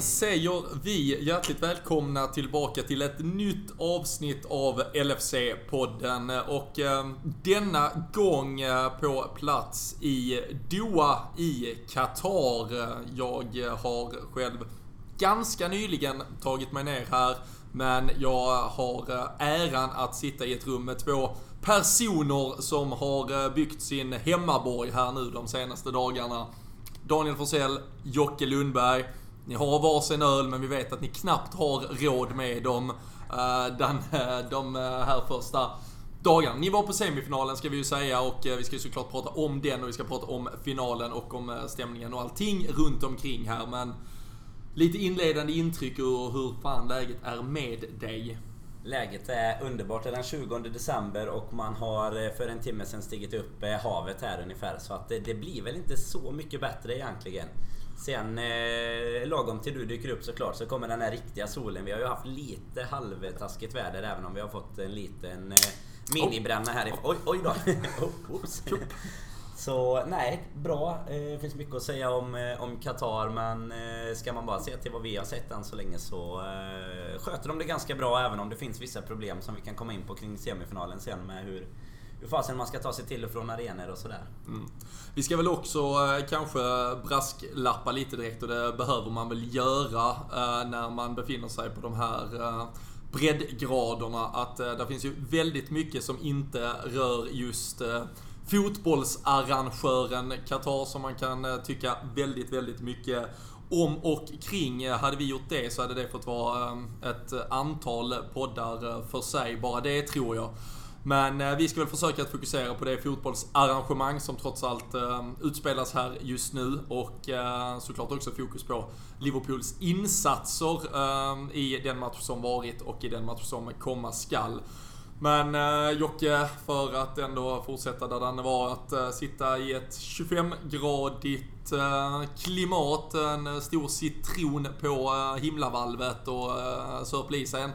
Säger vi hjärtligt välkomna tillbaka till ett nytt avsnitt av LFC-podden. Och eh, denna gång eh, på plats i Doha i Qatar. Jag har själv ganska nyligen tagit mig ner här. Men jag har eh, äran att sitta i ett rum med två personer som har eh, byggt sin hemmaborg här nu de senaste dagarna. Daniel Forsell, Jocke Lundberg. Ni har varsin öl men vi vet att ni knappt har råd med dem uh, den, uh, de eh, här första dagarna. Ni var på semifinalen ska vi ju säga och vi ska ju såklart prata om den och vi ska prata om finalen och om stämningen och allting runt omkring här men lite inledande intryck ur hur fan läget är med dig. Läget är underbart. Det är den 20 december och man har för en timme sedan stigit upp havet här ungefär. Så att det, det blir väl inte så mycket bättre egentligen. Sen eh, lagom till du dyker upp såklart så kommer den här riktiga solen. Vi har ju haft lite halvtaskigt väder även om vi har fått en liten eh, minibränna här. Oj, oj då! oh, så nej, bra. Det eh, finns mycket att säga om, eh, om Qatar men eh, ska man bara se till vad vi har sett än så länge så sköter de det ganska bra även om det finns vissa problem som vi kan komma in på kring semifinalen sen med hur hur fasen man ska ta sig till och från arenor och sådär. Mm. Vi ska väl också eh, kanske brasklappa lite direkt och det behöver man väl göra eh, när man befinner sig på de här eh, breddgraderna. Att eh, det finns ju väldigt mycket som inte rör just eh, fotbollsarrangören Qatar som man kan eh, tycka väldigt, väldigt mycket om och kring. Eh, hade vi gjort det så hade det fått vara ett antal poddar för sig, bara det tror jag. Men eh, vi ska väl försöka att fokusera på det fotbollsarrangemang som trots allt eh, utspelas här just nu och eh, såklart också fokus på Liverpools insatser i den match som varit och i den match som komma skall. Men eh, Jocke, för att ändå fortsätta där den var, att eh, sitta i ett 25-gradigt eh, klimat, en stor citron på eh, himlavalvet och eh, sörpla i sig en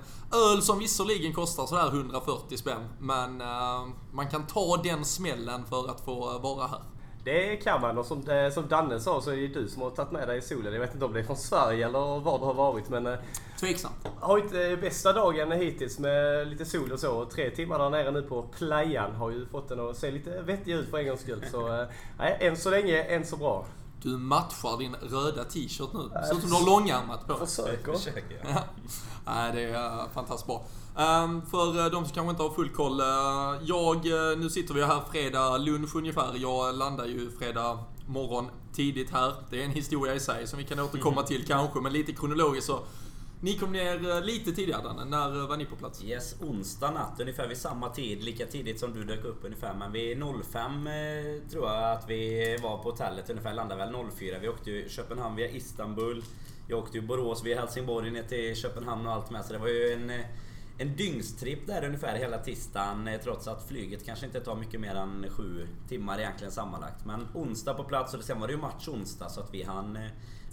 öl som visserligen kostar sådär 140 spänn. Men eh, man kan ta den smällen för att få vara här. Det kan man och som, eh, som Danne sa så är det du som har tagit med dig solen. Jag vet inte om det är från Sverige eller var du har varit men... Eh, Tveksamt. Har inte eh, bästa dagen hittills med lite sol och så. Tre timmar där nere nu på playan har ju fått den att se lite vettig ut för en gångs skull. Så nej, än så länge, än så bra. Du matchar din röda t-shirt nu. Ser ut som du har långärmat på. Försöker. Försöker ja. Nej, det är fantastiskt bra. Um, för de som kanske inte har full koll. Jag, nu sitter vi här fredag lunch ungefär. Jag landar ju fredag morgon tidigt här. Det är en historia i sig som vi kan återkomma mm. till kanske, men lite kronologiskt så ni kom ner eh, lite tidigare Danne. När eh, var ni på plats? Yes, onsdag natt ungefär vid samma tid. Lika tidigt som du dök upp ungefär. Men vid 05 eh, tror jag att vi var på hotellet ungefär. Landade väl 04. Vi åkte ju Köpenhamn via Istanbul. Jag åkte ju Borås via Helsingborg ner till Köpenhamn och allt med. Så det var ju en eh, en dygnstripp där ungefär hela tisdagen trots att flyget kanske inte tar mycket mer än sju timmar egentligen sammanlagt. Men onsdag på plats och sen var det ju match onsdag så att vi hann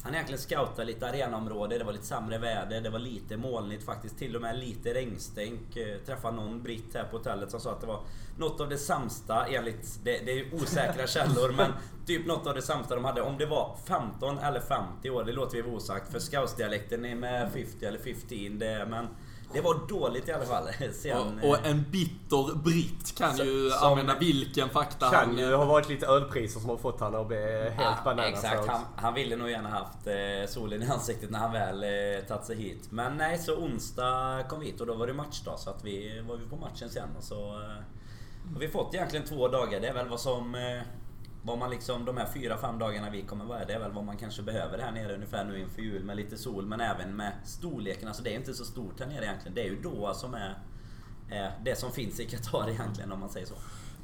han egentligen scoutade lite arenaområde, det var lite sämre väder, det var lite molnigt faktiskt. Till och med lite regnstänk. Eh, träffade någon britt här på hotellet som sa att det var något av det sämsta enligt, det, det är osäkra källor, men typ något av det sämsta de hade. Om det var 15 eller 50 år, det låter vi vara osagt. För scoutsdialekten är med 50 eller 15, det, men det var dåligt i alla fall. Sen, och, och, en bitter britt kan så, ju använda vilken fakta Kan ju ha varit lite ölpriser som har fått han att bli helt ja, bananas. Exakt, han, han, ville nog gärna haft eh, solen i ansiktet när han väl eh, tagit sig hit. Men nej, så onsdag kom vi hit och då var det matchdag. Så att vi var vi på matchen sen och så... Eh, har vi fått egentligen två dagar. Det är väl vad som... Eh, vad man liksom, de här fyra, fem dagarna vi kommer vara, det är väl vad man kanske behöver här nere ungefär nu inför jul med lite sol men även med storleken. Alltså det är inte så stort här nere egentligen. Det är ju Doha som är, det som finns i Qatar egentligen om man säger så.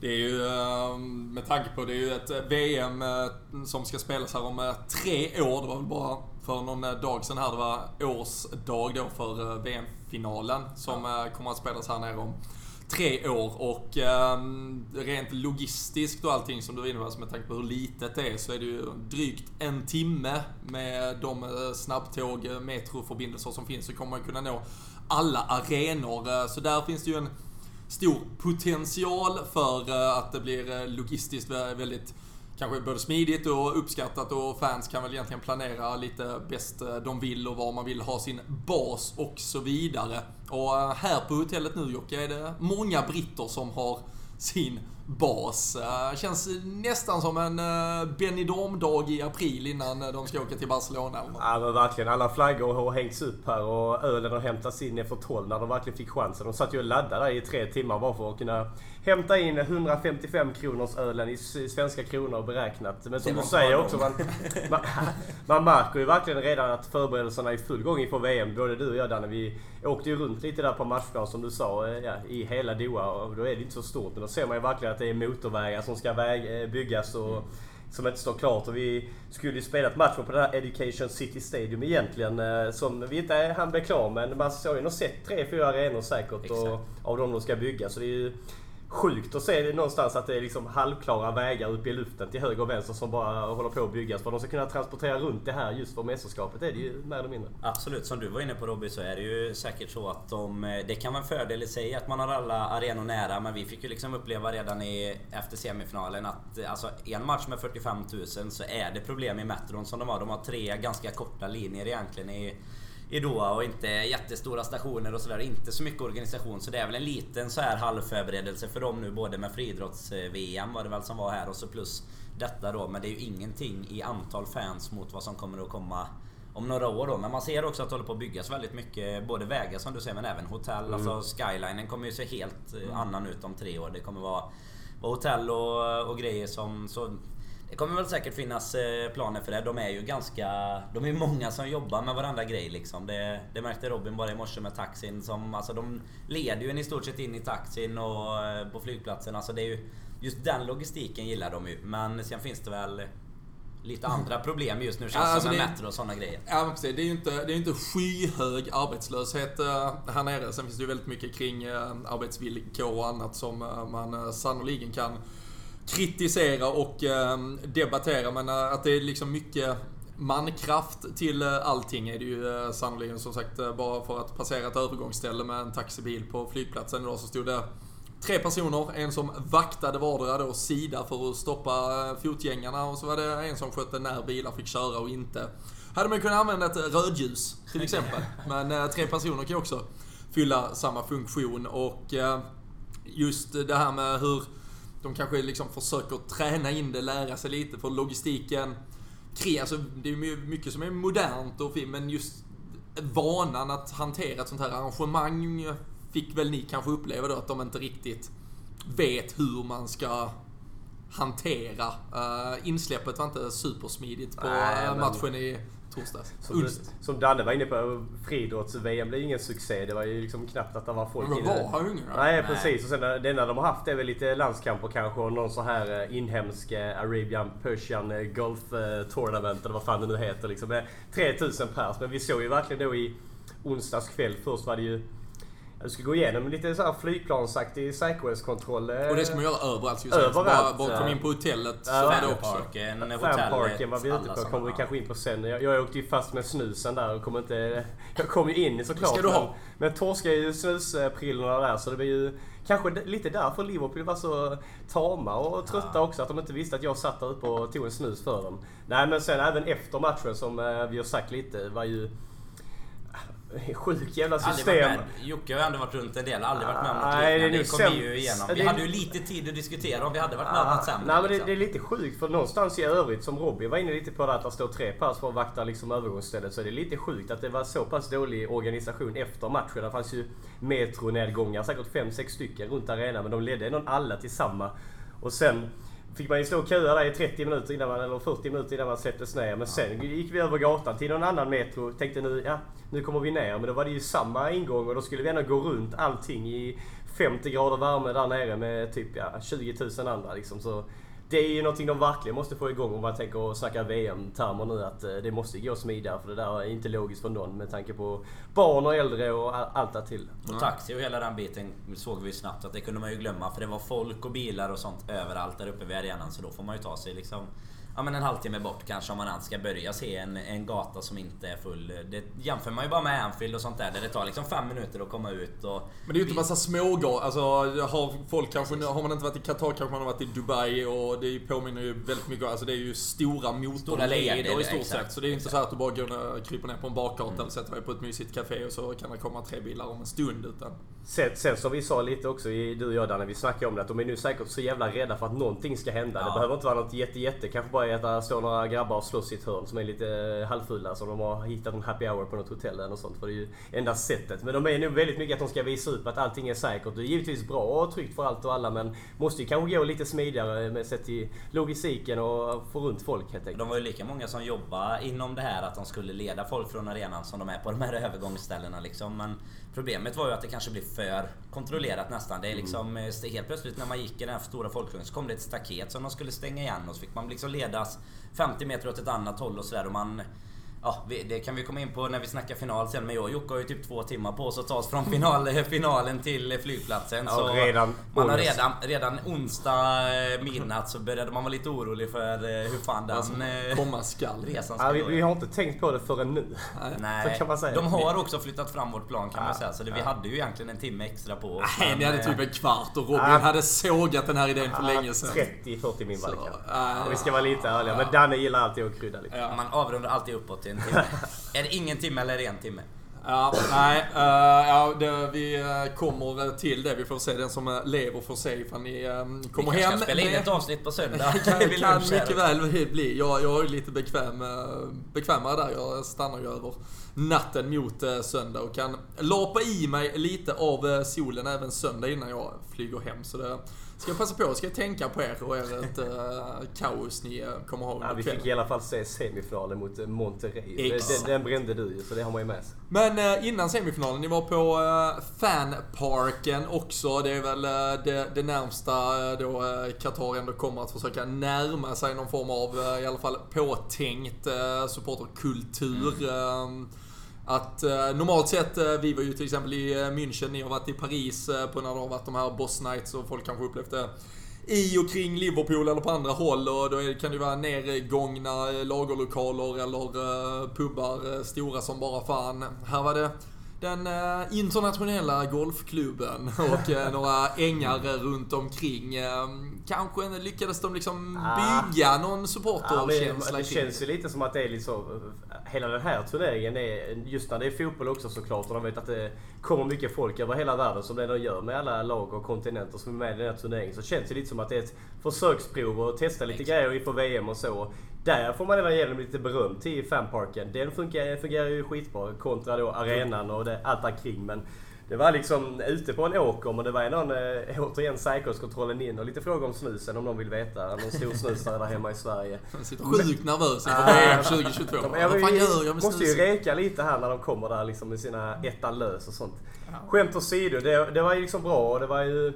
Det är ju, ehm, med tanke på det är ju ett VM eh, som ska spelas här om eh, tre år. Det var väl bara för någon eh, dag sedan här. Det var årsdag då för VM-finalen som kommer att spelas här nere om tre år och um, rent logistiskt och allting som du var inne på, alltså med tanke på hur litet det är, så är det ju drygt en timme med de eh, snabbtåg, eh, metroförbindelser som finns, så kommer man kunna nå alla arenor. Eh, så där finns det ju en stor potential för att det blir logistiskt väldigt kanske både smidigt och uppskattat och fans kan väl egentligen planera lite bäst eh, de vill och var man vill ha sin bas och så vidare. Och eh, här på hotellet nu Jocke är det många britter som har sin bas. Uh, känns nästan som en uh, Benidorm-dag i april innan uh, de ska åka till Barcelona. Ja men verkligen. Alla flaggor har hängts upp här och ölen har hämtats in efter 12 när de verkligen fick chansen. De satt ju och laddade i tre timmar bara för att kunna hämta in 155 kronors ölen i svenska kronor beräknat. Men som du säger också, man, man, man märker ju verkligen redan att förberedelserna är i full gång inför VM. Både du och jag Danne, vi åkte ju runt lite där på matchplan som du sa, ja, i hela Doha. Och då är det inte så stort. Men då ser man ju verkligen att det är motorvägar som ska väg, eh, byggas och mm. som inte står klart. Och vi skulle ju spelat matchen på det här Education City Stadium egentligen. Eh, som vi inte hann bli klar men man har ju nog sett tre, fyra arenor säkert och, av de de ska bygga. Så det är ju sjukt att se någonstans att det är liksom halvklara vägar uppe i luften till höger och vänster som bara håller på att byggas. För att de ska kunna transportera runt det här just för mästerskapet är det ju mer eller mindre. Absolut, som du var inne på Robin så är det ju säkert så att de... Eh, det kan vara en fördel i sig att man har alla arenor nära men vi fick ju liksom uppleva redan i, efter semifinalen att eh, alltså en match med 45 000 så är det problem i metron som de har. De har tre ganska korta linjer egentligen i i Doha och inte jättestora stationer och sådär. Inte så mycket organisation. Så det är väl en liten så här halvförberedelse för dem nu både med friidrotts-VM var det väl som var här och så plus detta då. Men det är ju ingenting i antal fans mot vad som kommer att komma om några år då. Men man ser också att det håller på att byggas väldigt mycket. Både vägar som du säger men även hotell. Mm. Alltså skylinen kommer ju se helt mm. annan ut om tre år. Det kommer vara, vara hotell och, och grejer som... Så det kommer väl säkert finnas eh, planer för det. De är ju ganska... De är många som jobbar med varandra grej liksom. Det, det märkte Robin bara i morse med taxin som... Alltså de leder ju en i stort sett in i taxin och eh, på flygplatsen. Alltså det är ju... Just den logistiken gillar de ju. Men sen finns det väl lite andra problem just nu känns ja, alltså med det, metro och sådana grejer. Ja precis. Det är ju inte, det är inte skyhög arbetslöshet uh, här nere. Sen finns det ju väldigt mycket kring arbetsvillkor och annat som man sannoliken kan kritisera och eh, debattera. Men eh, att det är liksom mycket mankraft till eh, allting är det ju eh, sannoliken. Som sagt, bara för att passera ett övergångsställe med en taxibil på flygplatsen idag så stod det tre personer. En som vaktade vardera då sida för att stoppa fotgängarna och så var det en som skötte när bilar fick köra och inte. Hade man kunnat använda ett rödljus till exempel. Men tre personer kan ju också fylla samma funktion och just det här med hur de kanske liksom försöker träna in det, lära sig lite för logistiken alltså det är mycket som är modernt och fint, men just vanan att hantera ett sånt här arrangemang fick väl ni kanske uppleva då att de inte riktigt vet hur man ska hantera. Uh, insläppet var inte supersmidigt på Nej, matchen i torsdags. Som, du, som Danne var inne på, friidrotts-VM blev ingen succé. Det var ju liksom knappt att det var folk Men inne. var inga? Nej, precis. Och sen det enda de har haft är väl lite landskamper kanske och någon så här eh, inhemsk eh, Arabian Persian eh, Golf Tournament eller vad fan det nu heter. Liksom. 3000 pers. Men vi såg ju verkligen då i onsdags kväll. Först var det ju du ska gå igenom lite så här flygplansaktig säkerhetskontroll. Och det ska man göra överallt just Överallt. Bara, bara kom in på hotellet också. Fanparken, Fanparken var vi ute på. kommer vi kanske in på sen. Jag, jag åkte ju fast med snusen där och kommer inte... Jag kom ju in såklart. ska du ha? Men, men torskade ju snusprillorna där så det blir ju... Kanske lite därför Liverpool var så tama och trötta ja. också. Att de inte visste att jag satt där uppe och tog en snus för dem. Nej men sen även efter matchen som eh, vi har sagt lite var ju Sjuk jävla system. Jocke har ändå varit runt en del. Aldrig varit med om något nej, liknande. Det, kom vi ju igenom. Vi det, hade ju lite tid att diskutera om vi hade varit med om något sämre. Nej men det, det, är lite sjukt för någonstans i övrigt som Robin var inne lite på att det står tre pass för att vakta liksom övergångsstället. Så är det lite sjukt att det var så pass dålig organisation efter matchen. Det fanns ju metronedgångar, säkert fem sex stycken runt arenan. Men de ledde ändå alla till samma. Och sen fick man ju stå och köa där i 30 minuter innan man, eller 40 minuter innan man släpptes ner. Men sen gick vi över gatan till någon annan metro. Tänkte nu, ja, nu kommer vi ner. Men då var det ju samma ingång och då skulle vi ändå gå runt allting i 50 grader värme där nere med typ ja, 20 000 andra liksom. Så det är ju någonting de verkligen måste få igång om man tänker snacka VM-termer nu. Att eh, det måste gå smidigare för det där är inte logiskt för någon med tanke på barn och äldre och allt där till. Och taxi och hela den biten såg vi snabbt att det kunde man ju glömma för det var folk och bilar och sånt överallt där uppe vid arenan. Så då får man ju ta sig liksom ja, men en halvtimme bort kanske om man ens ska börja se en, en gata som inte är full. Det jämför man ju bara med Anfield och sånt där där det tar liksom fem minuter att komma ut. Och Men det är ju inte massa smågator. Alltså, har folk kanske, har man inte varit i Qatar kanske man har varit i Dubai och det påminner ju väldigt mycket. Alltså det är ju stora motorleder leder, i stort sett. Så det är ju inte så att du bara går, kryper ner på en bakgata eller sätter dig på ett mysigt café och så kan det komma tre bilar om en stund. Utan Sen, sen som vi sa lite också, i, du och jag Danne, vi snackade om det, att de är nu säkert så jävla rädda för att någonting ska hända. Ja. Det behöver inte vara något jätte jätte. Kanske bara att det står några grabbar och slåss i ett hörn som är lite eh, halvfulla. Som de har hittat en happy hour på något hotell eller något sånt. För det är ju enda sättet. Men de är nog väldigt mycket att de ska visa upp att allting är säkert. Det är givetvis bra och tryggt för allt och alla men måste ju kanske gå lite smidigare med sett till logistiken och få runt folk helt enkelt. De var ju lika många som jobbade inom det här att de skulle leda folk från arenan som de är på de här övergångsställena liksom. Men problemet var ju att det kanske blev för kontrollerat nästan. Det är liksom eh, helt plötsligt när man gick i den här stora folkvagnen så kom det ett staket som de skulle stänga igen och så fick man liksom ledas 50 meter åt ett annat håll och sådär och man Ja, det kan vi komma in på när vi snackar final sen men jag och Jocke har ju typ två timmar på oss att ta oss från final, finalen till flygplatsen. Ja, så redan man har redan, redan onsdag eh, midnatt så började man vara lite orolig för eh, hur fan den eh, komma skall. resan ska Ja, vi, vi har inte tänkt på det förrän nu. Nej, Så kan man säga. de har också flyttat fram vårt plan kan man säga. Så det, vi hade ju egentligen en timme extra på oss. Nej, ni hade typ eh, en kvart och Robin hade sågat den här idén för länge sedan. 30-40 min var det kanske. vi ska vara lite ärliga. Men Danne gillar alltid att krydda lite. Man avrundar alltid uppåt till en timme. är det ingen timme eller är det en timme? Ja, nej, eh, ja, det, vi eh, kommer till det. Vi får se. Den som eh, lever får se ifall ni uh, Vi kommer kanske hem. ska spela in ett avsnitt på söndag. kan, Vid kan mycket väl bli. Jag, jag är lite bekväm, bekvämare där. Jag stannar ju över natten mot söndag och kan lapa i mig lite av solen även söndag innan jag flyger hem. Så det ska jag passa på. Ska jag tänka på er och ert uh, kaos ni eh, kommer ha Ja, vi fick i alla fall se semifinalen mot eh, Monterrey. Den, den brände du ju, så det har man ju med sig. Men eh, innan semifinalen, ni var på eh, fanparken också. Det är väl eh, det, det närmsta eh, då eh, Qatar ändå kommer att försöka närma sig någon form av, eh, i alla fall påtänkt eh, supporterkultur. Eh, att eh, normalt sett, eh, vi var ju till exempel i eh, München, ni har varit i Paris eh, på när det har varit de här Boss Nights och folk kanske upplevt det i och kring Liverpool eller på andra håll och då är, kan det vara nergångna eh, lagerlokaler eller eh, pubbar eh, stora som bara fan. Här var det den eh, internationella golfklubben och eh, några ängar runt omkring. Eh, kanske lyckades de liksom Ah. bygga någon supporterkänsla det i känns ju lite som att det är lite så. Hela den här turneringen är, just när det är fotboll också såklart och de vet att det kommer mycket folk över hela världen som det de gör med alla lag och kontinenter som är med i den här turneringen. Så känns det lite som att det är ett försöksprov och testa lite Exakt. grejer inför VM och så. Där får man även ge dem lite beröm till fanparken. Den funkar, fungerar ju skitbra kontra då arenan och det, allt där kring. Men det var liksom ute på en åker men det var någon, eh, återigen säkerhetskontrollen in och lite frågor om snusen om någon vill veta. Någon stor snusare där hemma i Sverige. De sitter sjukt nervösa inför Ah. VM 2022. De, Vad fan gör jag med måste ju reka lite här när de kommer där liksom med sina ettan lös och sånt. Skämt åsido, det, det var ju liksom bra och det var ju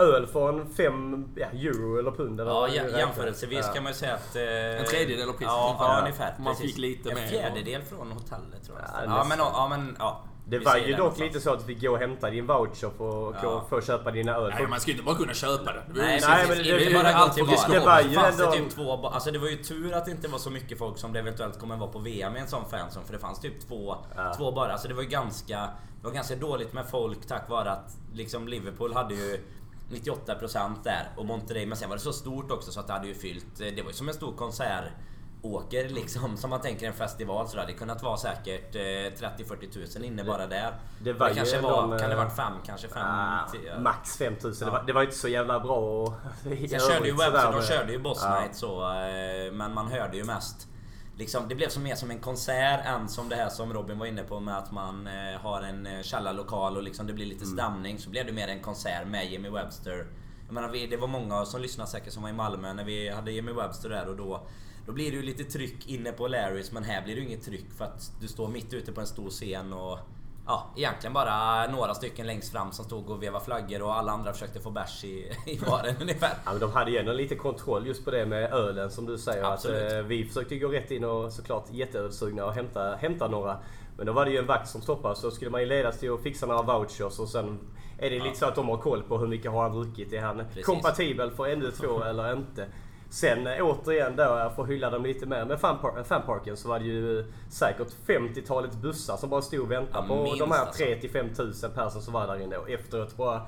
öl från 5 ja, euro eller pund eller Ja, jämförelsevis Ja. kan man ju säga att... eh, En tredjedel av priset Ja, ungefär. ja ungefär. Man precis. fick lite en mer. fjärdedel från hotellet tror jag. Ja, men, ja, men ja. Det var ju dock lite så att du fick gå och hämta din voucher för att Ja. få köpa dina öl. Nej, man ska ju inte bara kunna köpa det. det. Nej, Nej, men det- det, det- bara det- allt det- var. det var ju fanns det ändå- typ två... Alltså det var ju tur att det inte var så mycket folk som det eventuellt kommer vara på VM i en sån fanzone. För det fanns typ två, Ja. två bara. Alltså det var ju ganska... Det var ganska dåligt med folk tack vare att liksom Liverpool hade ju 98% där och Monterrey. Men sen var det så stort också så att det hade ju fyllt... Det var ju som en stor konsert åker liksom som man tänker en festival så det hade kunnat vara säkert eh, 30-40 tusen inne bara där. det var det kanske var, en, kan det eh, varit fem, kanske fem... Ah, tio- max 5000. Det, Ja. var, det var inte så jävla bra och, Sen körde ju Webster, de körde ju Boss Ja. Night så, eh, men man hörde ju mest Liksom, det blev som mer som en konsert än som det här som Robin var inne på med att man eh, har en eh, källarlokal och liksom det blir lite stämning. Så blev det mer en konsert med Jimmy Webster. Jag menar, vi, det var många som lyssnade säkert som var i Malmö när vi hade Jimmy Webster där och då då blir det ju lite tryck inne på Larrys men här blir det ju inget tryck för att du står mitt ute på en stor scen och Ja, egentligen bara några stycken längst fram som stod och vevade flaggor och alla andra försökte få bärs i, i baren ungefär. Ja, men de hade ju ändå lite kontroll just på det med ölen som du säger. Att, Absolut. eh, vi försökte gå rätt in och såklart jätteölsugna och hämta, hämta några. Men då var det ju en vakt som stoppade så skulle man ju ledas till att fixa några vouchers och sen är det Ja. lite så att de har koll på hur mycket har han druckit. Är han Precis. kompatibel för ännu två eller inte? Sen eh, återigen då, jag får hylla dem lite mer med fanpar- fanparken så var det ju säkert 50-talet bussar som bara stod och väntade Ja, på de här alltså. 3 till 5 tusen personer som var där inne. Och efteråt bara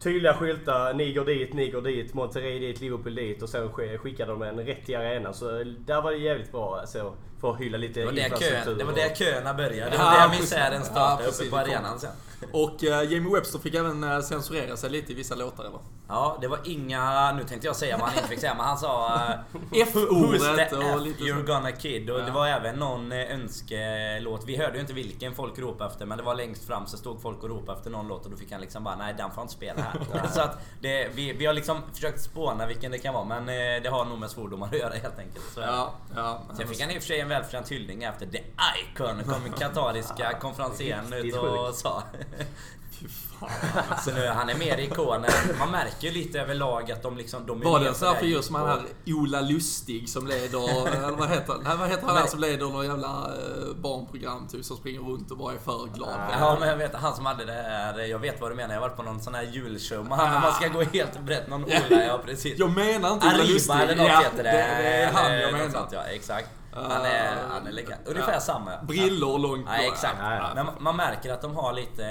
tydliga skyltar. Ni går dit, ni går dit, Monterrey dit, Liverpool dit. Och sen sk- skickade de en rätt till arenan. Så där var det jävligt bra alltså, för att hylla lite Det var där, infrastruktur det var där köerna började. Det Ja, var där misären Ja, startade precis. uppe på arenan sen. Och eh, Jamie Webster fick även eh, censurera sig lite i vissa låtar eller? Ja, det var inga... Nu tänkte jag säga vad han inte fick säga, men han sa... eh, F-ordet och lite you're gonna kid? Och Ja. det var även någon önskelåt. Vi hörde ju inte vilken folk ropade efter, men det var längst fram så stod folk och ropade efter någon låt och då fick han liksom bara nej, den får inte spela här. så att det, vi, vi har liksom försökt spåna vilken det kan vara, men det har nog med svordomar att göra helt enkelt. Så, Ja, ja. Sen fick han i och för sig en välförtjänt hyllning efter The Icon, kom katariska konferencieren ut och sa. Så nu, han är mer ikonen. Man märker ju lite överlag att de liksom... De Var det en sån här det figur som han här Ola Lustig som leder, eller vad heter han? Nej, vad heter han där som leder någon jävla eh, barnprogram typ som springer runt och bara är för glad? Ja men jag vet, han som hade det här, jag vet vad du menar, jag har varit på någon sån här julshow han, när man ska gå helt brett, någon Ola, ja precis. Jag menar inte Ola Lustig. Arriba eller något ja, heter det. det. Det är han jag Något menar. sånt, ja, exakt. Han är, han är legend. Ungefär Ja. samma. Brillor långt Ja, exakt. Ja. Men man- man märker att de har lite,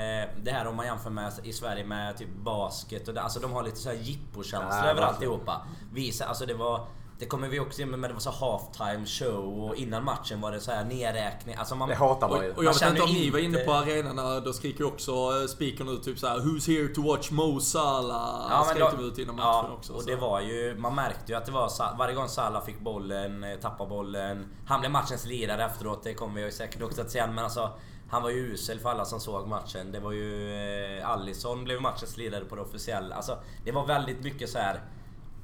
det här om man jämför med i Sverige med typ basket och det, alltså de har lite så här jippokänsla Ja, över alltihopa. Visa, alltså det var det kommer vi också in med, men det var så halftime show och innan matchen var det så här nedräkning. Alltså man, Det hatar man Och, ju. och jag vet inte om ni var inne på arenorna, då skriker också eh, speakern ut typ såhär Who's here to watch Mo Salah? Ja, Skrek de ut innan ja, matchen också. och så. det var ju, man märkte ju att det var varje gång Salah fick bollen, eh, tappade bollen. Han blev matchens lirare efteråt, det kommer vi ju säkert också att säga. Men alltså, han var ju usel för alla som såg matchen. Det var ju... Eh, Allison blev matchens lirare på det officiella. Alltså, det var väldigt mycket så här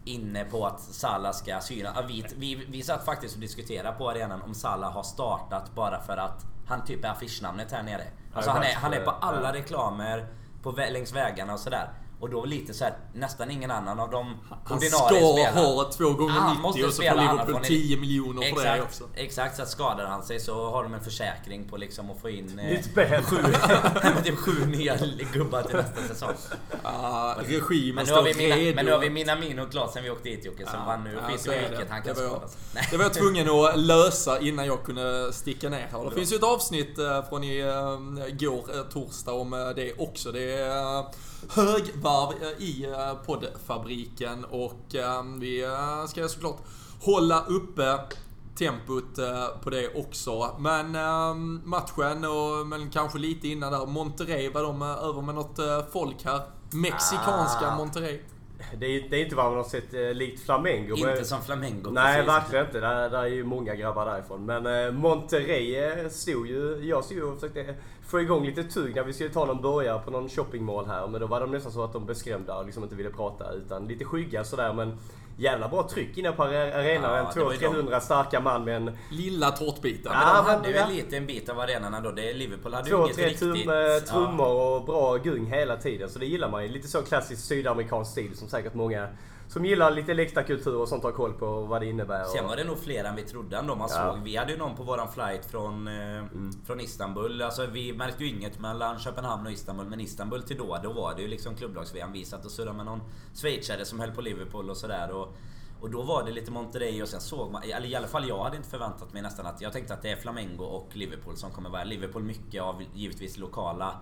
inne på att Salah ska syna. Ja, Vi, vi, vi satt faktiskt och diskuterade på arenan om Salah har startat bara för att han typ är affischnamnet här nere. Alltså han är, han är på alla reklamer på, längs vägarna och sådär. Och då lite så här, nästan ingen annan av de Han ordinarie ska spelarna. ha två gånger Han 90 måste och så får Liverpool annars får 10 miljoner för exakt, det också. Exakt, så att skadar han sig så har de en försäkring på liksom att få in eh, Nytt ben. sju, men typ sju nya gubbar till nästa säsong. Ah, regimen Men nu har vi, står mina, redo. men nu har vi Minamino klart sen vi åkte dit Jocke, så Ja, man nu så vi i vilket han kan skadas. Nej. Det var jag tvungen att lösa innan jag kunde sticka ner här. Det finns ju ett avsnitt eh, från i eh, går, eh, torsdag, om eh, det också. Det är eh, högvarv eh, i eh, poddfabriken och eh, vi ska såklart hålla uppe tempot på det också. Men matchen och men kanske lite innan där, Monterrey, var de över med något folk här? Mexikanska Ah. Monterrey. Det är, det är inte vad man har sett eh, likt Flamengo. men- Inte som Flamengo Nej, precis. verkligen inte. Där, där är ju många grabbar därifrån. Men eh, Monterrey eh, stod ju... Jag stod ju och försökte få igång lite tugg när vi skulle ta någon burgare på någon shoppingmall här. Men då var de nästan så att de blev skrämda och liksom inte ville prata. Utan lite skygga sådär. Men jävla bra tryck inne på are- arenan. Ja, en det var ju 200-300 starka man med en Lilla tårtbiten. Men Ja, de men- hade ju ja. en liten bit av arenan då. Det, Liverpool hade ju inget riktigt... tum, eh, Ja. trummor och bra gung hela tiden. Så det gillar man ju. Lite så klassisk sydamerikansk stil som säkert många som gillar lite läktarkultur och sånt har koll på vad det innebär. Sen och- var det nog fler än vi trodde ändå man Ja. såg. Vi hade ju någon på våran flight från, eh, från Istanbul. Alltså vi märkte ju inget mellan Köpenhamn och Istanbul. Men Istanbul till då, då var det ju liksom klubblags-VM. Vi satt och surrade med någon schweizare som höll på Liverpool och sådär. Och, och då var det lite Monterrey och sen såg man, eller i alla fall jag hade inte förväntat mig nästan att... Jag tänkte att det är Flamengo och Liverpool som kommer vara. Liverpool mycket av givetvis lokala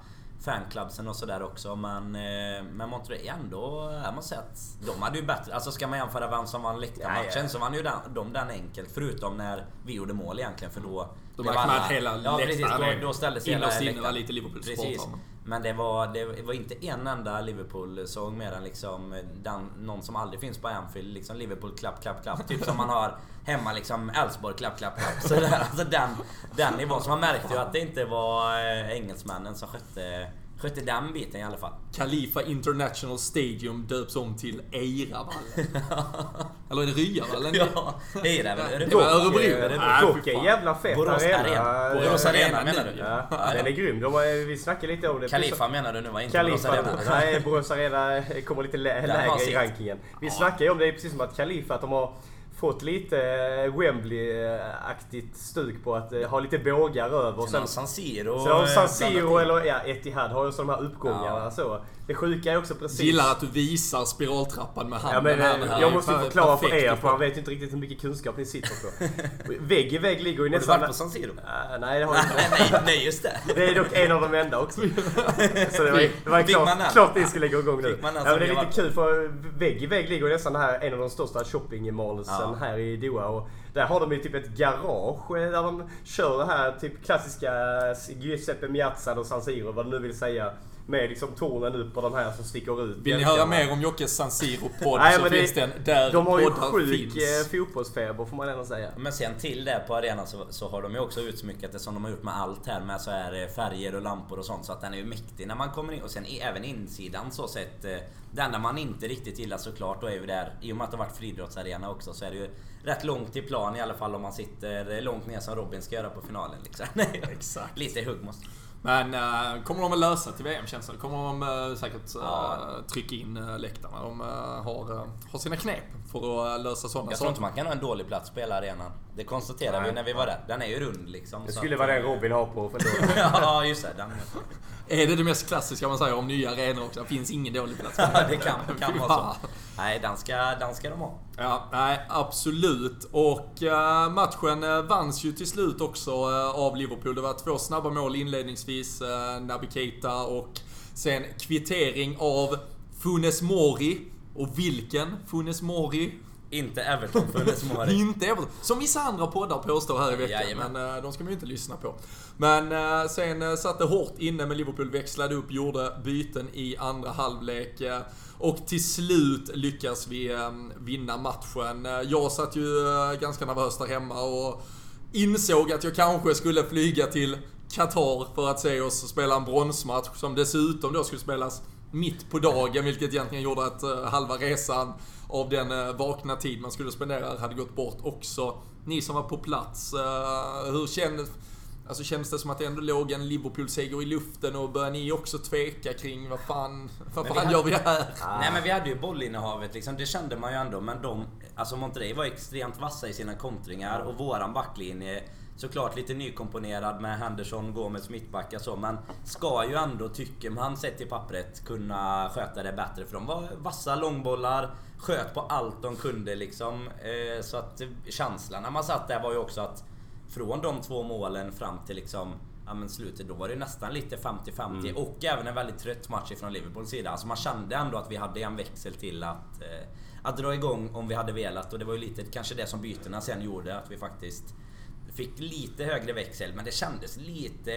fanclubsen och sådär också men, eh, men Monterrey ändå, jag måste säga att de hade ju bättre, alltså ska man jämföra vem som vann läktarmatchen Ja, ja. så vann ju den, de den enkelt förutom när vi gjorde mål egentligen för då Då att hela Ja precis, då, då ställdes innerst hela inne läktaren. var lite Liverpool-supportrar men- det var, det var inte en enda Liverpool-sång mer än liksom den, någon som aldrig finns på Anfield. Liksom Liverpool klapp, klapp, klapp. Typ som man har hemma liksom Elfsborg klapp, klapp, klapp. Så där, alltså den, den nivån. Så man märkte ju att det inte var eh, engelsmännen som skötte, skötte den biten i alla fall. Khalifa International Stadium döps om till Eiravallen. Eller är det Ryavallen? Ja, det är det väl? Var? Örebro. Nej, Dock? En jävla fet Borås arena. Borås Arena menar du? Ja, den är grym. De har, vi snackade lite om det. Khalifa menar du nu va? Inte Borås. Arena? Nej, Borås Arena kommer lite lä- lägre i rankingen. Vi snackade ju om det precis som att Khalifa, att de har fått lite eh, Wembley-aktigt stuk på att eh, ha lite bågar över. Sen San Siro... sen de eh, San Siro eller ja, Etihad har ju så de här uppgångarna Ja. så. Det sjuka är också precis... Gillar att du visar spiraltrappan med handen Ja, men, här. Eh, här jag måste ju förklara för er, att för han vet ju inte riktigt hur mycket kunskap ni sitter på. vägg i vägg ligger ju Har du nästan... varit på San Siro? Ah, nej, det har jag inte. nej, nej, just det. Det är dock en av de enda också. Så det var, det var klart, klart ni skulle gå igång nu. Ja, men det är lite kul för vägg i vägg ligger ju nästan här en av de största shoppingmallsen Ja. här i Doha. Och där har de ju typ ett garage eh, där de kör det här typ klassiska Giuseppe Miazza och San Siro, vad du nu vill säga. Med liksom tornen upp och de här som sticker ut. Vill ni höra mer om Jockes San Siro-podd så men det- finns den där De har ju sjuk finns. eh, fotbollsfeber får man ändå säga. Men sen till det på arenan så, så har de ju också utsmyckat det som de har gjort med allt här med så här eh, färger och lampor och sånt så att den är ju mäktig när man kommer in. Och sen i, även insidan så sett. eh, Det enda man inte riktigt gillar såklart då är ju där, i och med att det har varit friidrottsarena också så är det ju rätt långt till plan i alla fall om man sitter långt ner som Robin ska göra på finalen liksom. Exakt. Lite hugg måste Men äh, kommer de att lösa till VM känns det. Kommer de äh, säkert Ja. trycka in äh, läktarna. De har, har sina knep för att lösa sådana Jag tror inte man kan ha en dålig plats på hela arenan. Det konstaterade Nej. vi när vi var där. Den är ju rund liksom. Det skulle vara den eh, Robin har på för då. ja, just det. Den, Är det det mest klassiska man säger om nya arenor också? Det finns ingen dålig plats. Ja, det kan, kan vara så. Nej, den ska, den ska de ha. Ja, nej, absolut. Och äh, matchen äh, vanns ju till slut också äh, av Liverpool. Det var två snabba mål inledningsvis. Äh, Naby Keita och sen kvittering av Funes Mori. Och vilken Funes Mori? Inte Everton funnits Mori. Inte Everton. Som vissa andra poddar påstår här i veckan. Jajamän. Men äh, de ska man ju inte lyssna på. Men äh, sen äh, satt det hårt inne med Liverpool, växlade upp, gjorde byten i andra halvlek. Och till slut lyckas vi vinna matchen. Jag satt ju ganska nervös där hemma och insåg att jag kanske skulle flyga till Qatar för att se oss spela en bronsmatch som dessutom då skulle spelas mitt på dagen, vilket egentligen gjorde att eh, halva resan av den uh, vakna tid man skulle spendera hade gått bort också. Ni som var på plats, eh, hur kändes... Alltså kändes det som att det ändå låg en Liverpool-seger i luften och började ni också tveka kring vad fan, vad fan vi gör vi här? Nej men vi hade ju bollinnehavet liksom, det kände man ju ändå. Men de, alltså Monterrey var extremt vassa i sina kontringar och våran backlinje Såklart lite nykomponerad med Henderson, Gomes mittbackar så men ska ju ändå, tycker man sett i pappret, kunna sköta det bättre. För de var vassa långbollar, sköt på allt de kunde liksom. Eh, Så att känslan när man satt där var ju också att från de två målen fram till liksom Ja men slutet, då var det nästan lite 50-50 och även en väldigt trött match från Liverpools sida. Alltså man kände ändå att vi hade en växel till att, eh, att dra igång om vi hade velat och det var ju lite kanske det som bytena sen gjorde att vi faktiskt Fick lite högre växel men det kändes lite,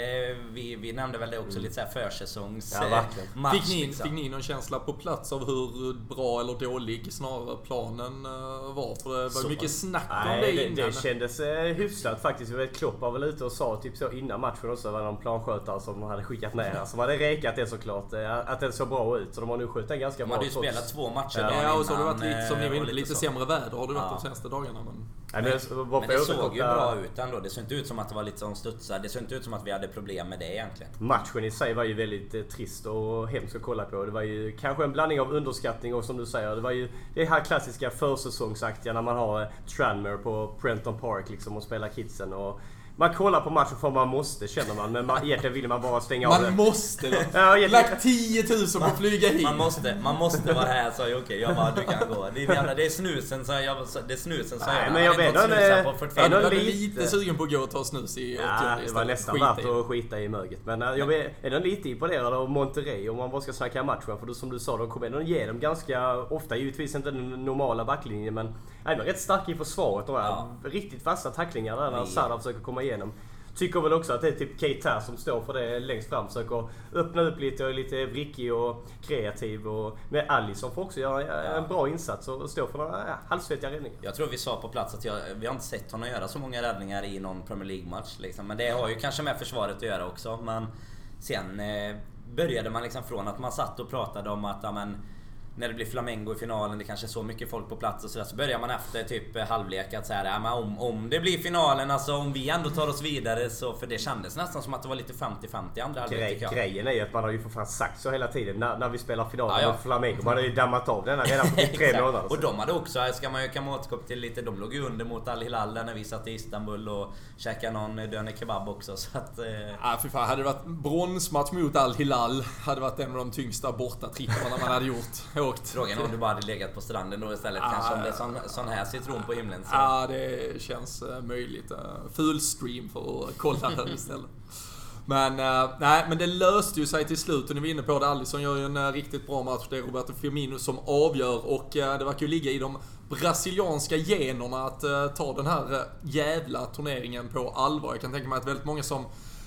vi, vi nämnde väl det också, lite såhär försäsongs Ja, verkligen. match Fick ni, liksom. fick ni någon känsla på plats av hur bra eller dålig snarare planen eh, var? För det var Så. mycket snack om det Nej, det, innan. det kändes eh, hyfsat faktiskt. Jag vet Klopp var väl ute och sa typ så innan matchen också. var det någon planskötare som de hade skickat ner. Som hade rekat det såklart. eh, Att den såg bra ut. Så de har nu skjutit den ganska De bra. hade ju spelat två matcher Ja. och så har det varit lite, som ni var inne lite så. sämre väder har det varit Ja. de senaste dagarna. Men... Nej, men, Men varför det såg ju bra ut ändå. Det såg inte ut som att det var lite som studsar. Det såg inte ut som att vi hade problem med det egentligen. Matchen i sig var ju väldigt eh, trist och hemsk att kolla på. Det var ju kanske en blandning av underskattning och som du säger, det var ju det här klassiska försäsongsaktiga när man har eh, Tranmere på Prenton Park liksom och spelar kidsen. Och man kollar på matchen för man måste känner man, men man, egentligen vill man bara stänga av Man måste! Ja, Lagt 10 000 på att flyga hit! Man måste, man måste vara här sa Jocke. Jag bara, du kan gå. Det är, jävla, det är snusen sa jag. Det är snusen sa Nej, jag. men jag vet ändå, snusa på 45 ändå lite- lite sugen på att gå och ta snus i 80 Ja, det var nästan Skita värt i. att skita i möget. Men eh, jag är ändå lite imponerad av Monterrey om man bara ska snacka matchen. För då, som du sa, de kommer ändå ge dem ganska ofta, givetvis inte den normala backlinjen, men ändå rätt starka i försvaret. Och Ja. Riktigt vassa tacklingar där när Sada försöker komma igenom. Tycker väl också att det är typ Keita som står för det längst fram. Försöker öppna upp lite och är lite vrickig och kreativ. Och, men Alisson får också göra en bra insats och stå för några ja, halvsvettiga räddningar. Jag tror vi sa på plats att jag, vi har inte sett honom göra så många räddningar i någon Premier League-match. Liksom. Men det har ju kanske med försvaret att göra också. Men sen eh, började man liksom från att man satt och pratade om att ja, men, när det blir Flamengo i finalen, det kanske är så mycket folk på plats och sådär. Så börjar man efter typ halvlek att säga ja, men om, om det blir finalen, alltså om vi ändå tar oss vidare så... För det kändes nästan som att det var lite 50-50 andra halvlek jag. grejen är ju att man har ju för fan sagt så hela tiden när, när vi spelar finalen Ja, ja. mot Flamengo. Man har ju dammat av denna redan för tre Exakt. månader Och de hade också, ska man ju kan återkomma till lite, de låg ju under mot Al Hilal där när vi satt i Istanbul och käkade någon döner kebab också så att... Eh, Ah, fy fan, hade det varit bronsmatch mot Al Hilal hade varit en av de tyngsta bortatripparna man hade gjort. Åkt. Frågan är om du bara hade legat på stranden då istället Ah, kanske om det är sån, sån här citron på himlen. Ja, det känns eh, möjligt. Uh, full stream för att kolla det istället. Men, eh, nej, men det löste ju sig till slut och ni var inne på det. Alisson gör ju en eh, riktigt bra match. Det är Roberto Firmino som avgör och eh, det verkar ju ligga i de brasilianska generna att eh, ta den här eh, jävla turneringen på allvar. Jag kan tänka mig att väldigt många som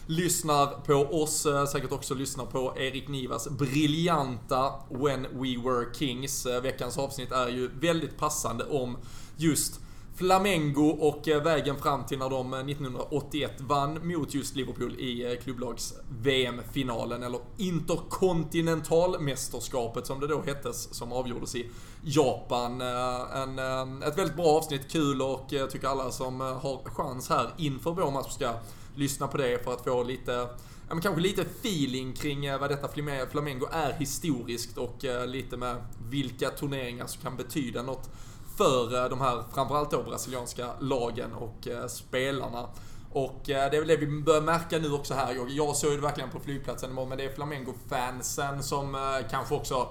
lyssnar på oss, eh, säkert också lyssnar på Erik Nivas briljanta When We Were Kings. Eh, veckans avsnitt är ju väldigt passande om just Flamengo och eh, vägen fram till när de 1981 vann mot just Liverpool i klubblags VM-finalen, eller Interkontinentalmästerskapet som det då hettes, som avgjordes i Japan. En, ett väldigt bra avsnitt, kul och jag tycker alla som har chans här inför vår match ska lyssna på det för att få lite Ja, men kanske lite feeling kring eh, vad detta Flamengo är historiskt och eh, lite med vilka turneringar som kan betyda något för eh, de här, framförallt då brasilianska lagen och spelarna. Och det är väl det vi börjar märka nu också här. Jag, jag såg det verkligen på flygplatsen imorgon, men det är Flamengo-fansen som kanske också...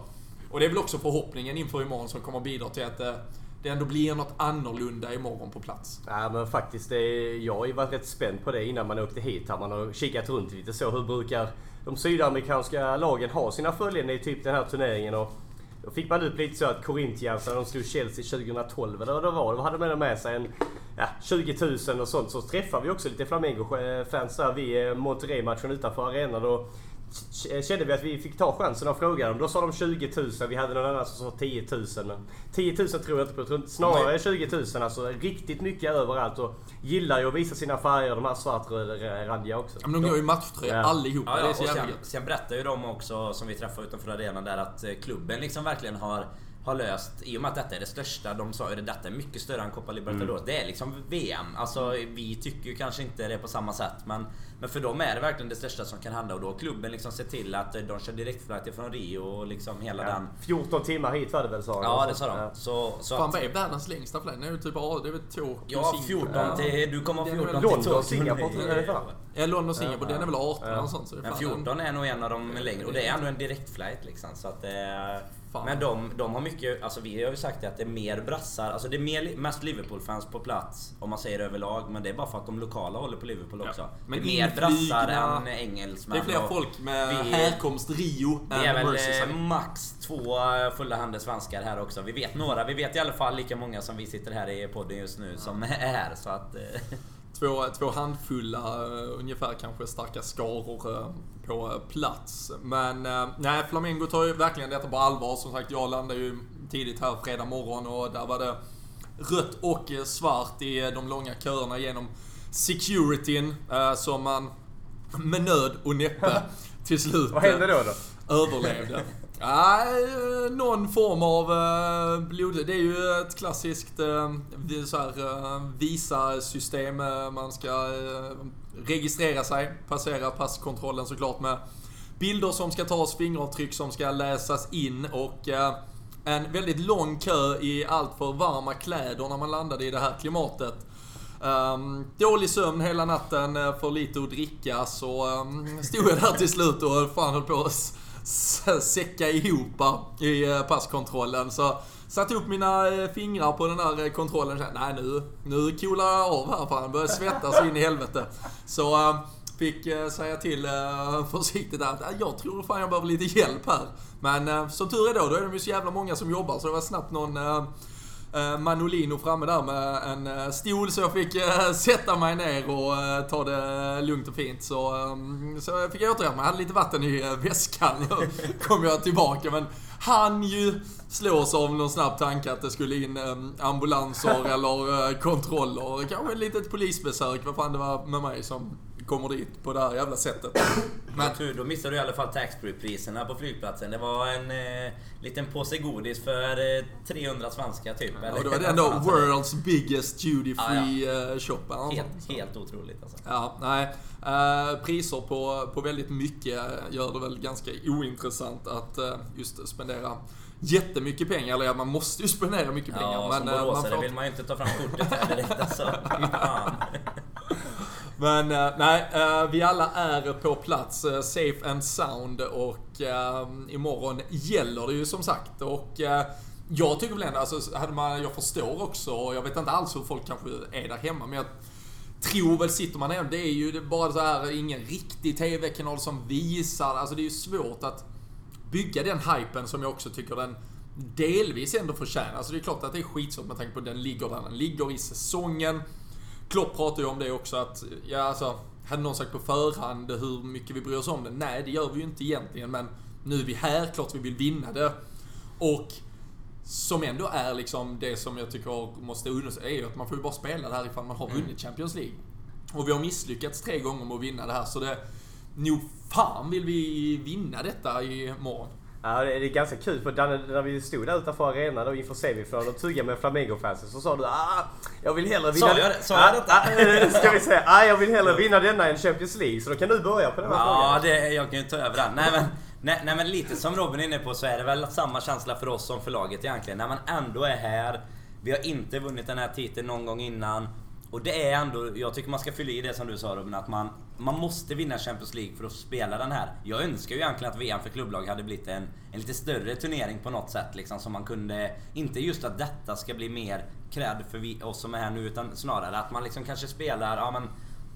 Och det är väl också förhoppningen inför imorgon som kommer att bidra till att det ändå blir något annorlunda imorgon på plats. Ja men faktiskt, det jag har ju varit rätt spänd på det innan man åkte hit. Här. Man har kikat runt lite så. Hur brukar de sydamerikanska lagen ha sina följande i typ den här turneringen? Och då fick man upp lite så att Corinthians, när de slog Chelsea 2012 eller vad det var, då hade man med sig en ja, 20 000 och sånt. Så träffade vi också lite Flamengo-fans där vid Monterrey-matchen utanför arenan. Och kände vi att vi fick ta chansen och fråga dem. Då sa de 20 000. Vi hade någon annan som sa 10 000. Men 10 000 tror jag inte på. Snarare 20 000. Alltså riktigt mycket överallt. Och gillar ju att visa sina färger. De här svartrandiga också. Men de går ju matchtröja Ja. allihopa. Ja, Det är och så sen, sen berättar ju de också, som vi träffade utanför arenan där, att eh, klubben liksom verkligen har har löst, i och med att detta är det största, de sa ju det, detta är mycket större än Copa Libertadores. Det är liksom VM. Alltså vi tycker ju kanske inte det på samma sätt men, men för dem är det verkligen det största som kan hända och då har klubben liksom sett till att eh, de kör direktflighter från Rio och liksom hela Ja, den... 14 timmar hit var det väl sa de. Ja det sa de. Ja. Så, så Fan att, vad är världens längsta flight? Det är ju typ, ja, det är väl Tokyo, Ja, Singapore. 14 till... Du kommer Det är 14 väl till London, Tokyo. Singapore, är det fan? Ja, London Singapore, Ja, den är väl 18 ja. eller sånt. Så det är Men fan 14 är nog en av de längre och det är ändå en direktflight liksom. Så att, eh, Fan. men de, de har mycket, alltså vi har ju sagt att det är mer brassar, alltså det är mer, mest Liverpool-fans på plats om man säger överlag. Men det är bara för att de lokala håller på Liverpool Ja. också. Men det är mer brassar än engelsmän. Det är fler folk med vi- härkomst Rio Vi är väl Merseyside. eh, max två eh, fulla händer svenskar här också. Vi vet några, vi vet i alla fall lika många som vi sitter här i podden just nu som är. Så att... Två, två handfulla eh, ungefär kanske starka skaror eh, på eh, plats. Men nej, Flamengo tar ju verkligen detta på allvar. Som sagt, jag landade ju tidigt här fredag morgon och där var det rött och svart i de långa köerna genom securityn som man med nöd och näppe till slut Vad hände då? då? överlevde. Nej, eh, någon form av eh, blod... Det är ju ett klassiskt eh, så här, eh, Visa-system. Man ska registrera sig, passera passkontrollen såklart med bilder som ska tas, fingeravtryck som ska läsas in och en väldigt lång kö i allt för varma kläder när man landade i det här klimatet. Um, dålig sömn hela natten, för lite att dricka, så um, stod jag där till slut och fan höll på att säcka ihop i eh, passkontrollen. Så satte upp mina eh, fingrar på den här eh, kontrollen och kände, nej nu, nu coolar jag av här fan, börjar svettas in i helvete. Så fick säga till försiktigt att jag tror fan jag behöver lite hjälp här. Men som tur är då, då är de ju så jävla många som jobbar så det var snabbt någon Manolino framme där med en eh, stol så jag fick eh, sätta mig ner och eh, ta det lugnt och fint. Så, eh, så jag fick återhämta mig. Jag hade lite vatten i eh, väskan och kom jag tillbaka. Men han ju slås av någon snabb tanke att det skulle in eh, ambulanser eller eh, kontroller. Kanske ett litet polisbesök, vad fan det var med mig som kommer dit på det här jävla sättet. Men tur, då missade du i alla fall taxfree-priserna på flygplatsen. Det var en eh, liten påse godis för eh, 300 svenska typ. Ja, och då var det ändå world's biggest duty free ja, ja. Eh, shop. Helt, helt otroligt alltså. Ja, nej. Eh, priser på, på väldigt mycket gör det väl ganska ointressant att eh, just spendera jättemycket pengar. Eller ja, man måste ju spendera mycket pengar. Ja, men, som eh, boråsare får... vill man ju inte ta fram kortet här direkt alltså. Men uh, nej, uh, vi alla är på plats, uh, safe and sound och imorgon gäller det ju som sagt. Och jag tycker väl ändå, alltså, hade man, jag förstår också, och jag vet inte alls hur folk kanske är där hemma, men jag tror väl, sitter man hemma, det är ju bara så här, ingen riktig TV-kanal som visar, alltså det är ju svårt att bygga den hypen som jag också tycker den delvis ändå förtjänar. Alltså det är klart att det är skitsvårt med tanke på att den ligger där den ligger i säsongen. Klopp pratar ju om det också att, ja alltså, hade någon sagt på förhand hur mycket vi bryr oss om det? Nej, det gör vi ju inte egentligen, men nu är vi här, klart vi vill vinna det. Och som ändå är liksom det som jag tycker måste undersöka, är ju att man får ju bara spela det här ifall man har mm. vunnit Champions League. Och vi har misslyckats tre gånger med att vinna det här, så det... Nog fan vill vi vinna detta imorgon. Ja, det är ganska kul för när vi stod där utanför arenan då inför semifinalen och tuggade med Flamengo-fansen så sa du ah, jag vill hellre vinna... Sa jag det? Sa jag detta? ska vi säga. Ah, jag vill hellre vinna denna än Champions League. Så då kan du börja på den här ja, frågan. Ja, jag kan ju ta över den. Nej men, nej, nej men lite som Robin är inne på så är det väl samma känsla för oss som för laget egentligen. När man ändå är här. Vi har inte vunnit den här titeln någon gång innan. Och det är ändå, jag tycker man ska fylla i det som du sa Robin, att man, man måste vinna Champions League för att spela den här. Jag önskar ju egentligen att VM för klubblag hade blivit en, en lite större turnering på något sätt liksom, som man kunde... Inte just att detta ska bli mer cred för vi, oss som är här nu, utan snarare att man liksom kanske spelar, ja men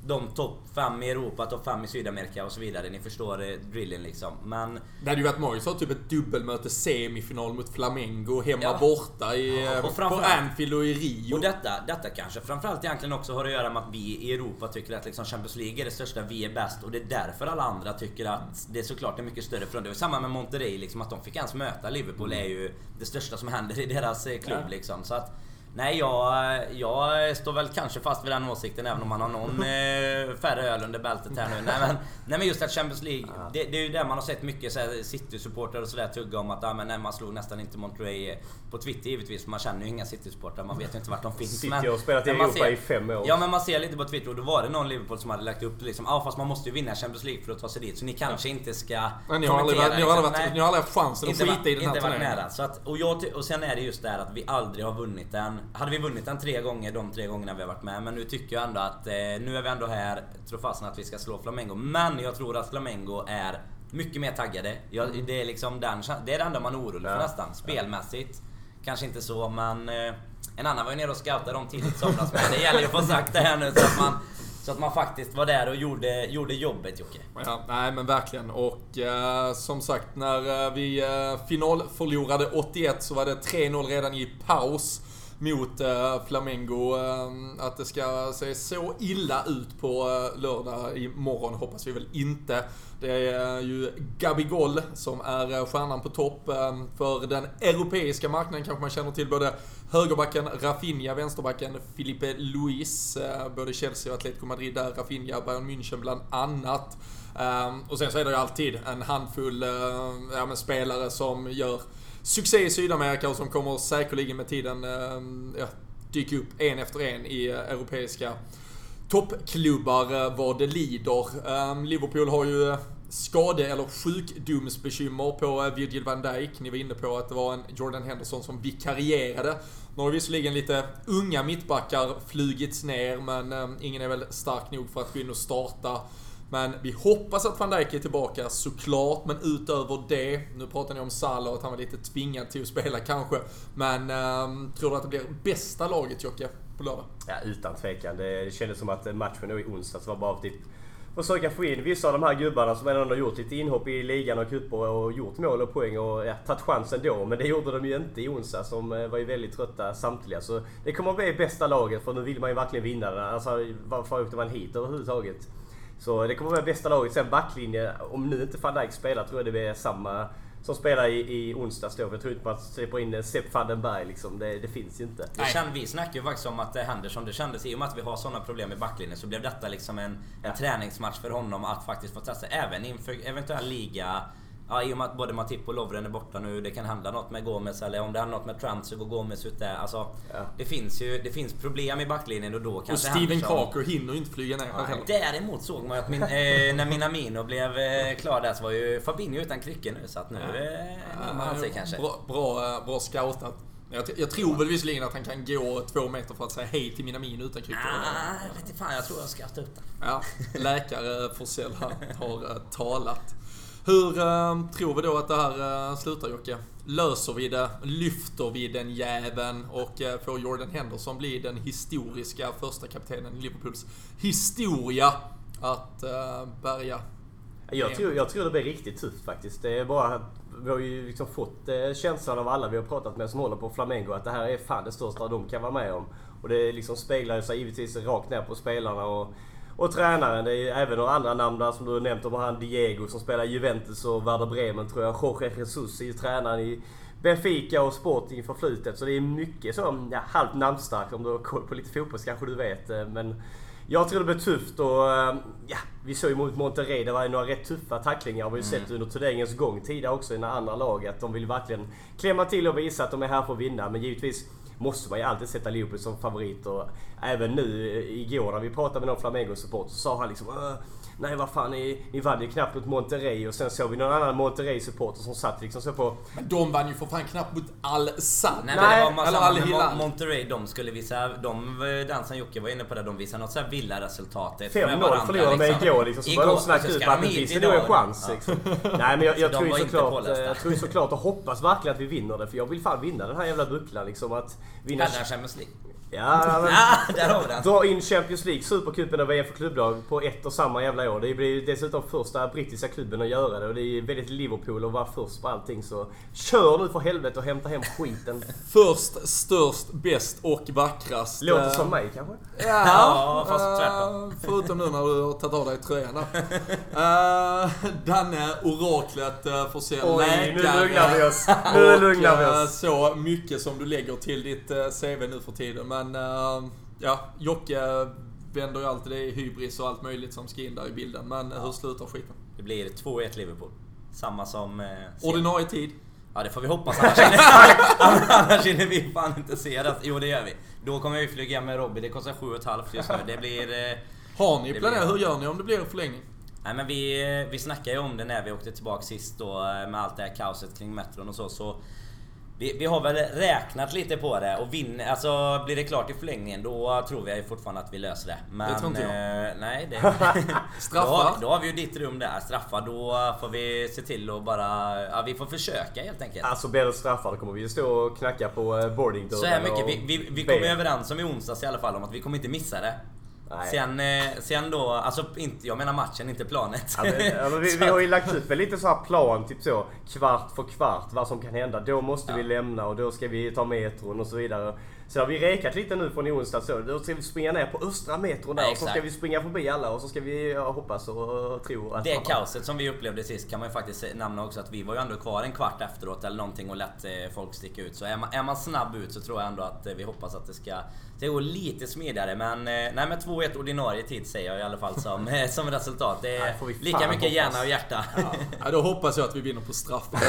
de topp 5 i Europa, topp 5 i Sydamerika och så vidare. Ni förstår eh, drillen liksom. Men... Det hade ju varit magiskt att ha typ ett dubbelmöte semifinal mot Flamengo hemma ja. borta i, ja, och på Anfield och i Rio. Och detta, detta kanske framförallt egentligen också har att göra med att vi i Europa tycker att liksom Champions League är det största, vi är bäst. Och det är därför alla andra tycker att det är såklart är mycket större från det. Och samma med Monterrey liksom, att de fick ens möta Liverpool är ju det största som händer i deras eh, klubb ja. liksom. Så att, Nej, jag, jag står väl kanske fast vid den åsikten även om man har någon eh, färre öl under bältet här nu. Nej men, nej, men just att Champions League, det, det är ju där man har sett mycket City-supportrar och sådär tugga om att ah, men, nej, man slog nästan inte Monterey eh, på Twitter givetvis, för man känner ju inga City-supportrar, man vet ju inte vart de finns. City har spelat i Europa ser, i fem år. Ja men man ser lite på Twitter och då var det någon Liverpool som hade lagt upp liksom, ja ah, fast man måste ju vinna Champions League för att ta sig dit, så ni kanske ja. inte ska men ni har aldrig, ni har aldrig, liksom. varit, ni har aldrig haft chansen att skita i den här turneringen. Så att, och, jag, och sen är det just det här att vi aldrig har vunnit den. Hade vi vunnit den tre gånger de tre gångerna vi har varit med. Men nu tycker jag ändå att eh, nu är vi ändå här. Tror fasen att vi ska slå Flamengo. Men jag tror att Flamengo är mycket mer taggade. Jag, mm. det är liksom den, det är det enda man är orolig för ja. nästan. Spelmässigt. Kanske inte så men... Eh, en annan var ju nere och scoutade dem tidigt somras men det gäller ju att få sagt det här nu så att man så att man faktiskt var där och gjorde, gjorde jobbet Jocke. Ja, nej men verkligen. Och eh, som sagt när eh, vi eh, finalförlorade 81 så var det 3-0 redan i paus mot eh, Flamengo. Eh, att det ska se så illa ut på eh, lördag imorgon hoppas vi väl inte. Det är ju Gabigol som är stjärnan på topp. För den europeiska marknaden kanske man känner till både högerbacken Rafinha, vänsterbacken Filipe Luis. Både Chelsea och Atletico Madrid där, Rafinha, Bayern München bland annat. Och sen så är det ju alltid en handfull ja, spelare som gör succé i Sydamerika och som kommer säkerligen med tiden ehm, ja, dyka upp en efter en i eh, europeiska toppklubbar eh, vad det lider. Ehm, Liverpool har ju eh, skade eller sjukdomsbekymmer på Virgil van Dijk. Ni var inne på att det var en Jordan Henderson som vikarierade. Nu har visserligen lite unga mittbackar flugits ner, men ehm, ingen är väl stark nog för att gå in och starta men vi hoppas att van Dijk är tillbaka såklart, men utöver det, nu pratar ni om Salah och att han var lite tvingad till att spela kanske. Men um, tror du att det blir bästa laget Jocke, på lördag? Ja, utan tvekan. Det, det kändes som att matchen i onsdags var bara typ försöka få in vissa av de här gubbarna som ändå har gjort lite inhopp i ligan och cuper och gjort mål och poäng och ja, tagit chansen då. Men det gjorde de ju inte i onsdags. De eh, var ju väldigt trötta samtliga. Så det kommer att bli bästa laget för nu vill man ju verkligen vinna den. Alltså varför åkte man hit överhuvudtaget? Så det kommer att vara bästa laget. Sen backlinje, om nu inte van Dijk spelar tror jag det blir samma som spelar i, i onsdags då. Jag tror inte man släpper in Sepp van den Berg liksom. Det, det finns ju inte. Det kände, vi snackade ju faktiskt om att det händer som det kändes. I och med att vi har sådana problem i backlinjen så blev detta liksom en, en träningsmatch för honom att faktiskt få testa. Även inför eventuell liga Ja, i och med att både Matip och Lovren är borta nu. Det kan hända något med Gomes eller om det händer något med Transu och Gomes ut där. Alltså, ja. det, finns ju, det finns problem i backlinjen och då kanske Och Steven Kaker hinner ju inte flyga ner ja, Däremot såg man ju att min, eh, när Minamino blev eh, klar där så var ju Fabinho utan kryckor nu. Så att nu ja. eh, man sig kanske. Bra, bra, bra scoutat. Jag, jag, tror väl visserligen att han kan gå två meter för att säga hej till Minamino utan kryckor. Ah, jag vet inte fan, jag tror jag ska ta ut den. Ja, läkare Forsell har uh, talat. Hur uh, tror vi då att det här uh, slutar Jocke? Löser vi det? Lyfter vi den jäveln? Och uh, får Jordan Henderson bli den historiska första kaptenen i Liverpools historia att uh, bärga? Jag tror, jag tror det blir riktigt tufft faktiskt. Det är bara vi har ju liksom fått känslan av alla vi har pratat med som håller på Flamengo att det här är fan det största de kan vara med om. Och det liksom speglar sig givetvis rakt ner på spelarna och och tränaren, det är även några andra namn där som du har nämnt om han Diego som spelar Juventus och Werder Bremen tror jag. Jorge Jesus är ju tränaren i Benfica och Sporting förflutet. Så det är mycket så, ja, halvt namnstarkt. Om du har koll på lite fotboll kanske du vet. Eh, men jag tror det blir tufft och eh, ja, vi såg ju mot Monterrey. Det var ju några rätt tuffa tacklingar. Vi har ju mm. sett under turneringens gång tidigare också i den andra laget. De vill verkligen klämma till och visa att de är här för att vinna. Men givetvis måste man ju alltid sätta Liverpool som favorit. Och även nu igår när vi pratade med någon Flamengo-support så sa han liksom Nej vad fan, ni, ni vann ju knappt mot Monterrey och sen såg vi någon annan Monterrey-supporter som satt liksom så på... Men de vann ju för fan knappt mot Al-Sad. Nej, Nej det var massa, eller Al Monterrey, de skulle visa... De, den som Jocke var inne på där, de visade något såhär villa-resultat. 5-0 förlorade de liksom. igår liksom. Så började de snacka ut att det finns nog en chans. Ja. Liksom. Nej men jag, jag tror ju såklart... Jag tror såklart och hoppas verkligen att vi vinner det. För jag vill fan vinna den här jävla bucklan liksom. Att vinna... Champions League. Ja, men, ah, där har vi den. Dra in Champions League, Supercupen och VM för klubblag på ett och samma jävla år. Det blir dessutom första brittiska klubben att göra det och det är väldigt Liverpool att vara först på allting. Så kör nu för helvete och hämta hem skiten. Först, störst, bäst och vackrast. Låter som mig kanske? Ja, ja fast tvärtom. Förutom nu när du har tagit av dig tröjan uh, Danne, oraklet uh, får se Oj, läkare. nu lugnar vi oss. Nu lugnar vi oss. Så mycket som du lägger till ditt CV nu för tiden. Men men uh, ja, Jocke vänder ju alltid det i hybris och allt möjligt som ska in där i bilden. Men ja. hur slutar skiten? Det blir 2-1 Liverpool. Samma som... Eh, Ordinarie tid? Ja det får vi hoppas annars hinner, annars hinner vi fan inte se det. Jo det gör vi. Då kommer vi flyga med Robin. Det kostar 7,5 just nu. Det blir... Eh, Har ni planerat? Hur gör ni om det blir förlängning? Nej men vi, eh, vi snackade ju om det när vi åkte tillbaka sist då eh, med allt det här kaoset kring metron och så. så vi, vi, har väl räknat lite på det och vinner, alltså blir det klart i förlängningen då tror vi fortfarande att vi löser det. Men, det tror inte jag. Eh, nej, det, Straffar? Då, då, har vi ju ditt rum där. Straffar, då får vi se till att bara... Ja, vi får försöka helt enkelt. Alltså blir det straffar då kommer vi ju stå och knacka på eh, boardingdörren Så här mycket. Vi, vi, vi kom överens om i onsdags i alla fall om att vi kommer inte missa det. Sen, eh, sen då, alltså inte, jag menar matchen, inte planet. Ja, men, vi, vi, har ju lagt upp en lite så här plan, typ så kvart för kvart vad som kan hända. Då måste ja. vi lämna och då ska vi ta metron och så vidare. Så har vi rekat lite nu från i onsdag så. Då ska vi springa ner på östra metron där ja, och så ska vi springa förbi alla och så ska vi hoppas och tro att... Det kaoset som vi upplevde sist kan man ju faktiskt nämna också att vi var ju ändå kvar en kvart efteråt eller någonting och lät eh, folk sticka ut. Så är man, är man snabb ut så tror jag ändå att eh, vi hoppas att det ska det går lite smidigare men, eh, nej men 2-1 ordinarie tid säger jag i alla fall som, som resultat. Det är nej, lika mycket hjärna och hjärta. Ja. ja. då hoppas jag att vi vinner på straffar.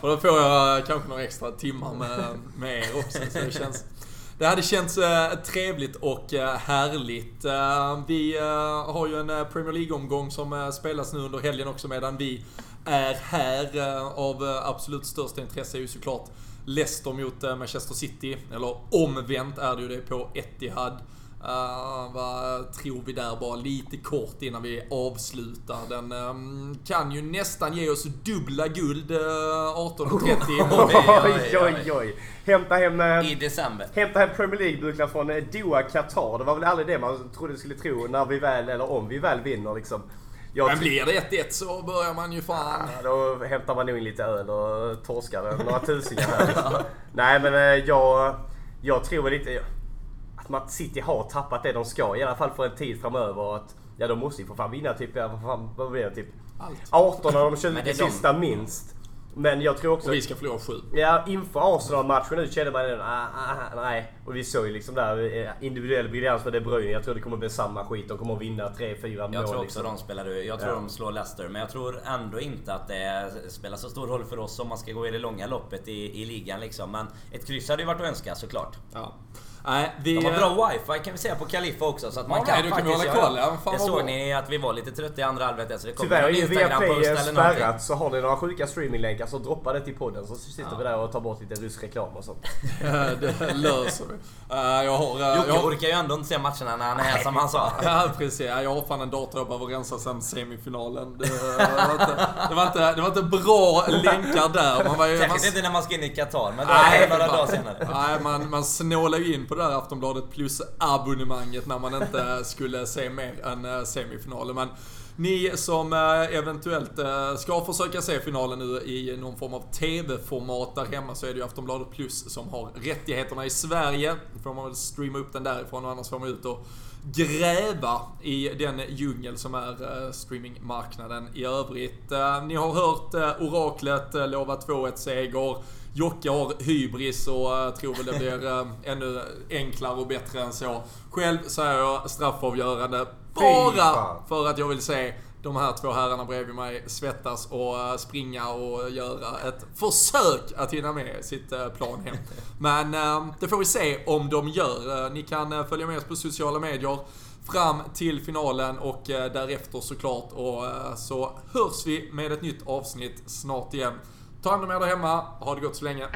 och då får jag kanske några extra timmar med, med er också. Så det känns det hade känts eh, trevligt och eh, härligt. Eh, vi eh, har ju en eh, Premier League-omgång som eh, spelas nu under helgen också medan vi är här. av absolut största intresse är ju såklart Leicester mot Manchester City. Eller omvänt är det ju det på Etihad. Uh, vad tror vi där bara lite kort innan vi avslutar. Den um, kan ju nästan ge oss dubbla guld uh, 18.30 Oj, oj, oj. Hämta hem... Uh, I december. Hämta hem Premier League-bucklan från Doha, Qatar. Det var väl aldrig det man trodde skulle tro när vi väl, eller om vi väl vinner liksom. Jag men blir det 1-1 så börjar man ju fan... Ja, då hämtar man nog in lite öl och torskar några tusingar här. Nej men jag, jag tror lite att City har tappat det de ska, i alla fall för en tid framöver. Att, ja, de måste ju för fan vinna typ, ja, vad blir det? Typ Allt. 18 av de 20 sista minst. Men jag tror också... Och vi ska förlora sju. Ja, inför Arsenal-matchen nu kände man ah, ah, ah, nej. Och vi såg ju liksom där eh, individuell briljans med De Bruyne. Jag tror det kommer bli samma skit. De kommer att vinna 3-4 mål. Jag tror också liksom. de spelar Jag tror Ja. de slår Leicester. Men jag tror ändå inte att det spelar så stor roll för oss om man ska gå i det långa loppet i, i ligan liksom. Men ett kryss hade ju varit att önska såklart. Ja. Nej, vi... De har bra wifi kan vi säga på Kalifa också så att man Ja, kan nej, du kan faktiskt hålla koll, ja. Fan, Det såg bra. ni att vi var lite trötta i andra halvlek så det kommer Tyvärr är någon ju Instagram-post eller spärrat så har ni några sjuka streaminglänkar så droppa det till podden så sitter Ja. vi där och tar bort lite rysk reklam och sånt. det löser vi. Eh, jag har... eh, Jocke jag har... orkar ju ändå inte se matcherna när han är här som han sa. Ja precis, Ja, jag har fan en dator jag behöver rensa sen semifinalen. Det var inte, det var inte, det var inte bra länkar där. Man var ju, man, Särskilt inte när man ska in i Qatar, men det några fan. dagar senare. Nej, man, man snålar ju in på det där Aftonbladet plus abonnemanget när man inte skulle se mer än eh, semifinalen. Men ni som eh, eventuellt eh, ska försöka se finalen nu i någon form av TV-format där hemma så är det ju Aftonbladet plus som har rättigheterna i Sverige. Då får man väl streama upp den därifrån och annars får man ut och gräva i den djungel som är eh, streamingmarknaden i övrigt. Eh, Ni har hört eh, oraklet lova 2-1 seger. Jocke har hybris och tror väl det blir ännu enklare och bättre än så. Själv säger jag straffavgörande bara för att jag vill se de här två herrarna bredvid mig svettas och eh, springa och göra ett försök att hinna med sitt eh, plan hem. Men eh, det får vi se om de gör. Ni kan följa med oss på sociala medier fram till finalen och därefter såklart. Och så hörs vi med ett nytt avsnitt snart igen. Ta hand om er där hemma. Ha det gott så länge.